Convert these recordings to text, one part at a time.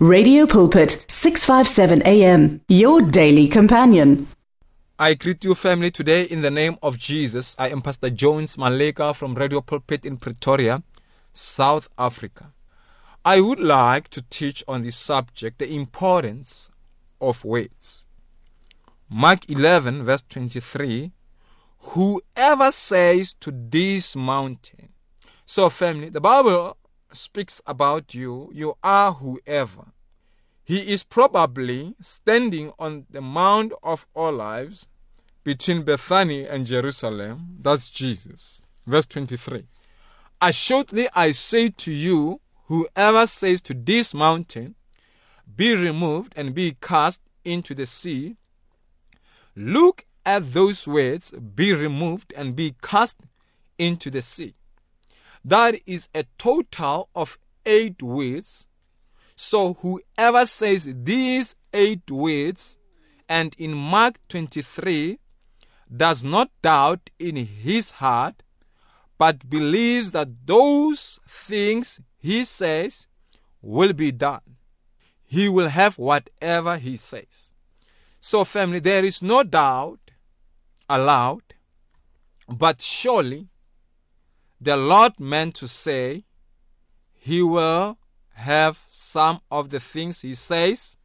Radio Pulpit, 657 AM, your daily companion. I greet you, family, today in the name of Jesus. I am Pastor Jones Maleka from Radio Pulpit in Pretoria, South Africa. I would like to teach on the subject the importance of words. Mark 11, verse 23 Whoever says to this mountain, so family, the Bible speaks about you, you are whoever. He is probably standing on the Mount of Olives between Bethany and Jerusalem. That's Jesus. Verse 23. Assuredly I say to you, whoever says to this mountain, Be removed and be cast into the sea, look at those words, Be removed and be cast into the sea. That is a total of eight words. So whoever says these eight words and in Mark 23 does not doubt in his heart, but believes that those things he says will be done, he will have whatever he says. So, family, there is no doubt allowed, but surely the Lord meant to say he will have some of the things he says,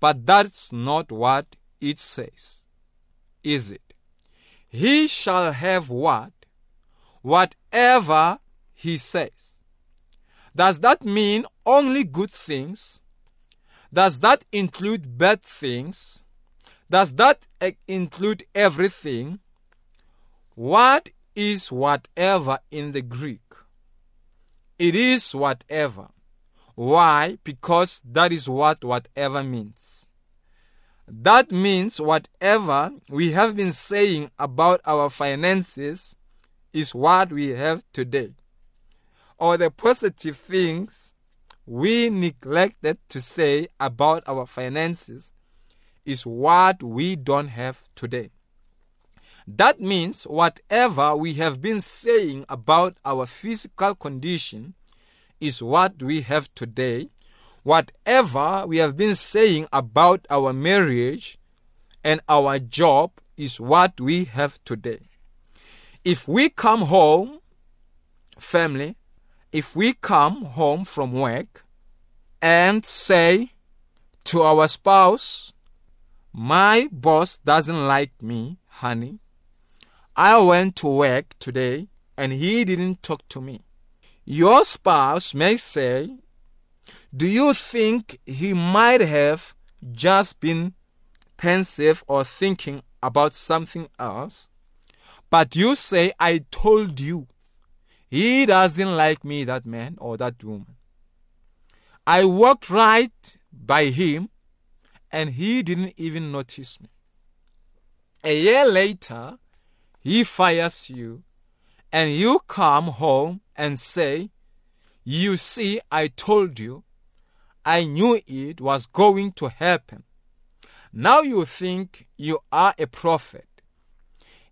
but that's not what it says, is it? He shall have what? Whatever he says. Does that mean only good things? Does that include bad things? Does that eh, include everything? What is whatever in the Greek. It is whatever. Why? Because that is what whatever means. That means whatever we have been saying about our finances is what we have today. Or the positive things we neglected to say about our finances is what we don't have today. That means whatever we have been saying about our physical condition is what we have today. Whatever we have been saying about our marriage and our job is what we have today. If we come home, family, if we come home from work and say to our spouse, My boss doesn't like me, honey, I went to work today and he didn't talk to me. Your spouse may say, Do you think he might have just been pensive or thinking about something else? But you say, I told you. He doesn't like me, that man or that woman. I walked right by him and he didn't even notice me. A year later, he fires you, and you come home and say, You see, I told you, I knew it was going to happen. Now you think you are a prophet.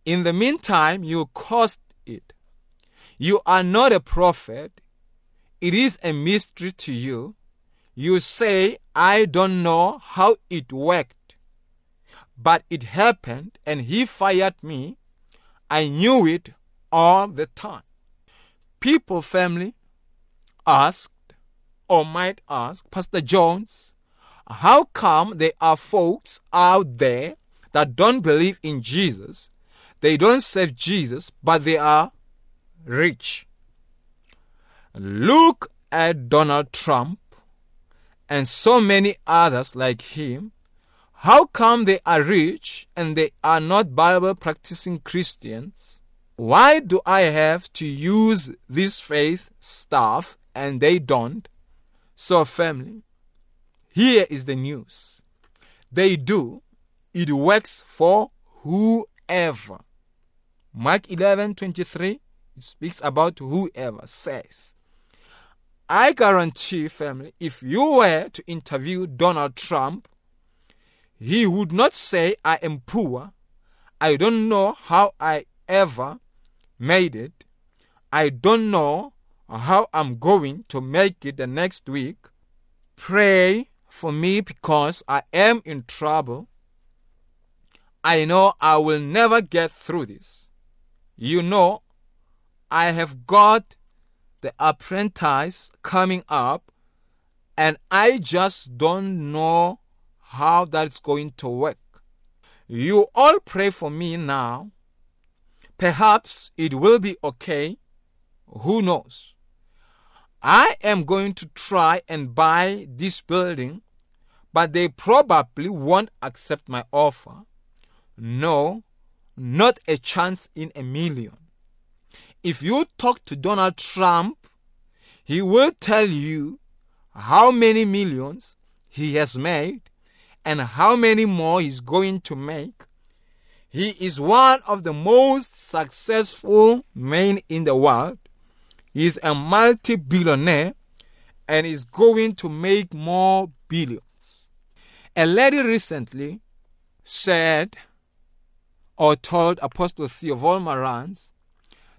In the meantime, you caused it. You are not a prophet. It is a mystery to you. You say, I don't know how it worked. But it happened, and he fired me I knew it all the time. People, family, asked or might ask, Pastor Jones, how come there are folks out there that don't believe in Jesus? They don't serve Jesus, but they are rich. Look at Donald Trump and so many others like him how come they are rich and they are not Bible practicing Christians? Why do I have to use this faith stuff and they don't? So, family, here is the news. They do. It works for whoever. Mark 11 23 speaks about whoever says. I guarantee, family, if you were to interview Donald Trump he would not say, I am poor. I don't know how I ever made it. I don't know how I'm going to make it the next week. pray for me because I am in trouble. I know I will never get through this. You know, I have got the apprentice coming up, and I just don't know how that's going to work. You all pray for me now. Perhaps it will be okay. Who knows? I am going to try and buy this building, but they probably won't accept my offer. No, not a chance in a million. If you talk to Donald Trump, he will tell you how many millions he has made and how many more he's going to make. He is one of the most successful men in the world. He's a multi billionaire and is going to make more billions. A lady recently said or told Apostle Theo Wolmarans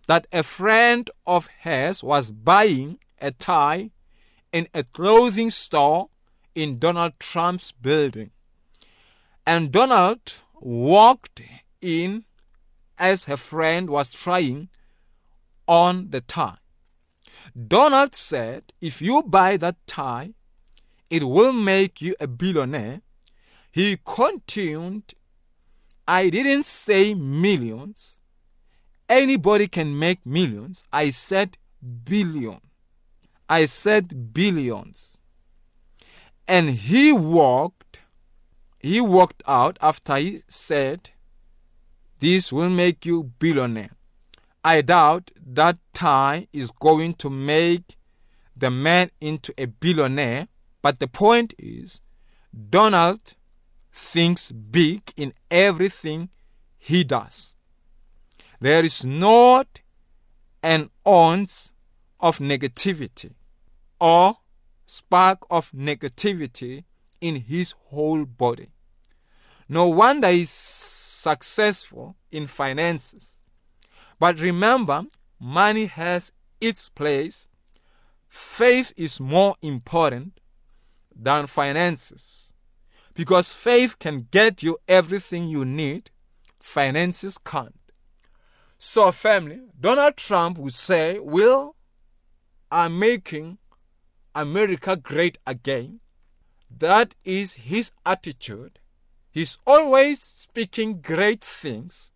that a friend of hers was buying a tie in a clothing store in Donald Trump's building. And Donald walked in as her friend was trying on the tie. Donald said, If you buy that tie, it will make you a billionaire. He continued, I didn't say millions. Anybody can make millions. I said billion. I said billions. And he walked, he walked out after he said, This will make you billionaire. I doubt that tie is going to make the man into a billionaire, but the point is, Donald thinks big in everything he does. There is not an ounce of negativity or spark of negativity in his whole body. No wonder he's successful in finances. But remember, money has its place. Faith is more important than finances. Because faith can get you everything you need, finances can't. So, family, Donald Trump would say, Will are making America great again. That is his attitude. He's always speaking great things.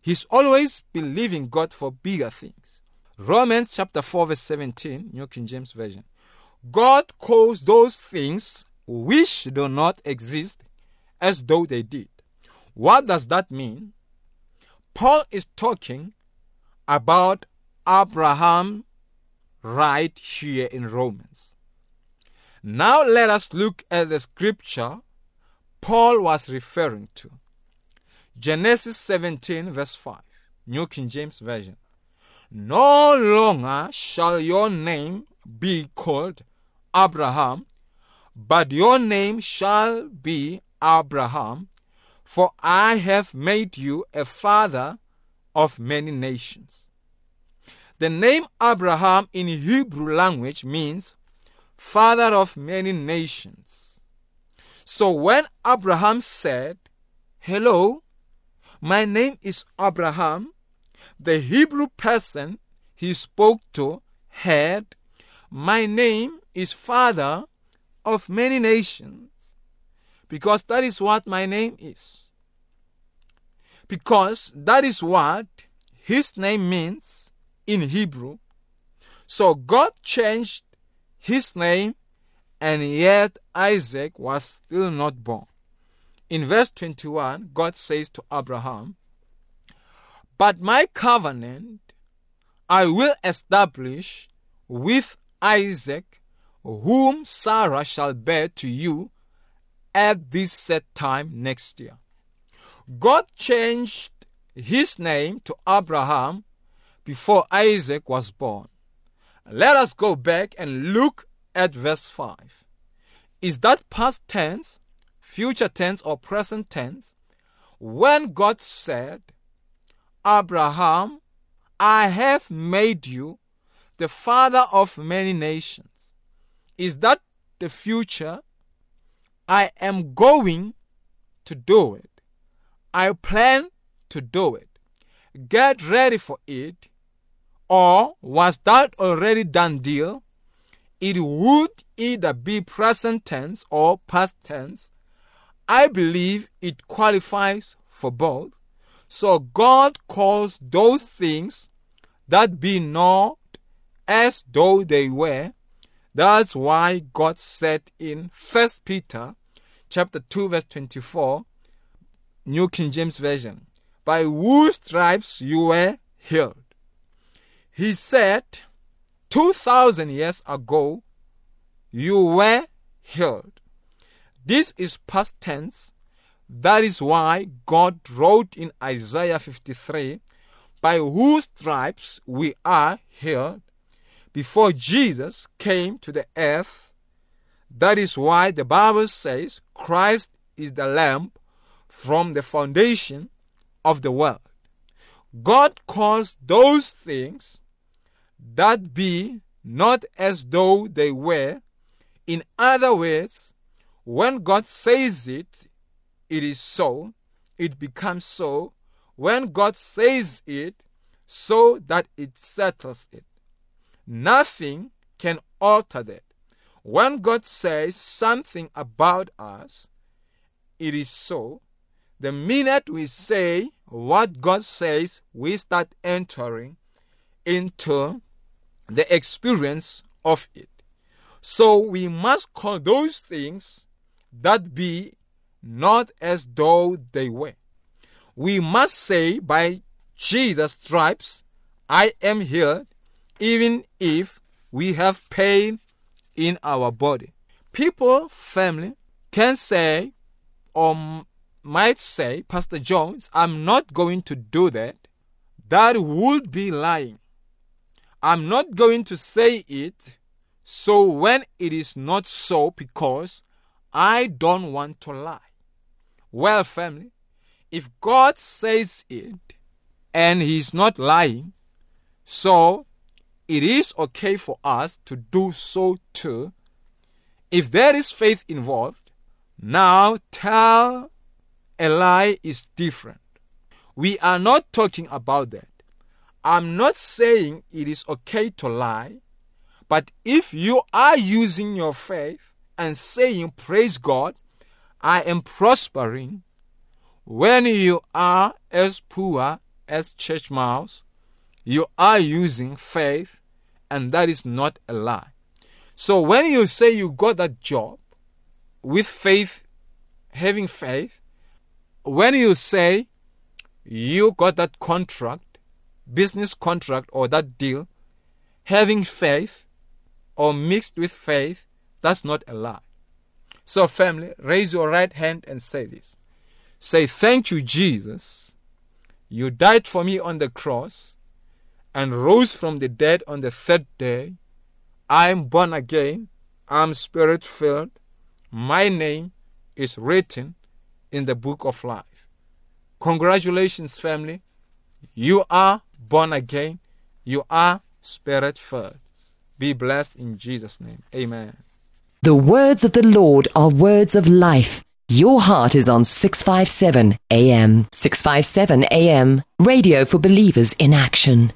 He's always believing God for bigger things. Romans chapter 4, verse 17, New King James Version. God calls those things which do not exist as though they did. What does that mean? Paul is talking about Abraham right here in Romans. Now let us look at the scripture Paul was referring to. Genesis 17, verse 5, New King James Version. No longer shall your name be called Abram, but your name shall be Abraham, for I have made you a father of many nations. The name Abraham in Hebrew language means father of many nations. So when Abraham said, Hello, my name is Abraham, the Hebrew person he spoke to had, My name is father of many nations, because that is what my name is. Because that is what his name means in Hebrew. So God changed his name, and yet Isaac was still not born. In verse 21, God says to Abraham, But my covenant I will establish with Isaac, whom Sarah shall bear to you at this set time next year. God changed his name to Abraham before Isaac was born. Let us go back and look at verse 5. Is that past tense, future tense, or present tense? When God said, Abraham, I have made you the father of many nations. Is that the future. I am going to do it. I plan to do it. Get ready for it. Or was that already done deal? It would either be present tense or past tense. I believe it qualifies for both. So God calls those things that be not as though they were. That's why God said in First Peter chapter 2 verse 24 New King James Version by whose stripes you were healed. He said 2000 years ago you were healed. This is past tense. That is why God wrote in Isaiah 53 by whose stripes we are healed before Jesus came to the earth. That is why the Bible says Christ is the lamb from the foundation of the world. God calls those things that be not as though they were. In other words, when God says it, it is so, it becomes so. When God says it, so that it settles it. Nothing can alter that. When God says something about us, it is so. The minute we say what God says, we start entering into the experience of it. So we must call those things that be not as though they were. We must say, by Jesus' stripes, I am healed, even if we have pain in our body. People, family, can say or might say, Pastor Jones, I'm not going to do that. That would be lying. I'm not going to say it so when it is not so because I don't want to lie. Well, family, if God says it and He's not lying, so it is okay for us to do so too. If there is faith involved, now tell a lie is different. We are not talking about that. I'm not saying it is okay to lie, but if you are using your faith and saying, Praise God, I am prospering, when you are as poor as church mouse, you are using faith, and that is not a lie. So when you say you got that job with faith, having faith, when you say you got that contract, business contract or that deal, having faith or mixed with faith, that's not a lie. So, family, raise your right hand and say this. Say, Thank you, Jesus. You died for me on the cross and rose from the dead on the third day. I am born again. I'm spirit filled. My name is written in the book of life. Congratulations, family. You are born again. You are spirit filled. Be blessed in Jesus' name. Amen. The words of the Lord are words of life. Your heart is on 657 AM. 657 AM. Radio for believers in action.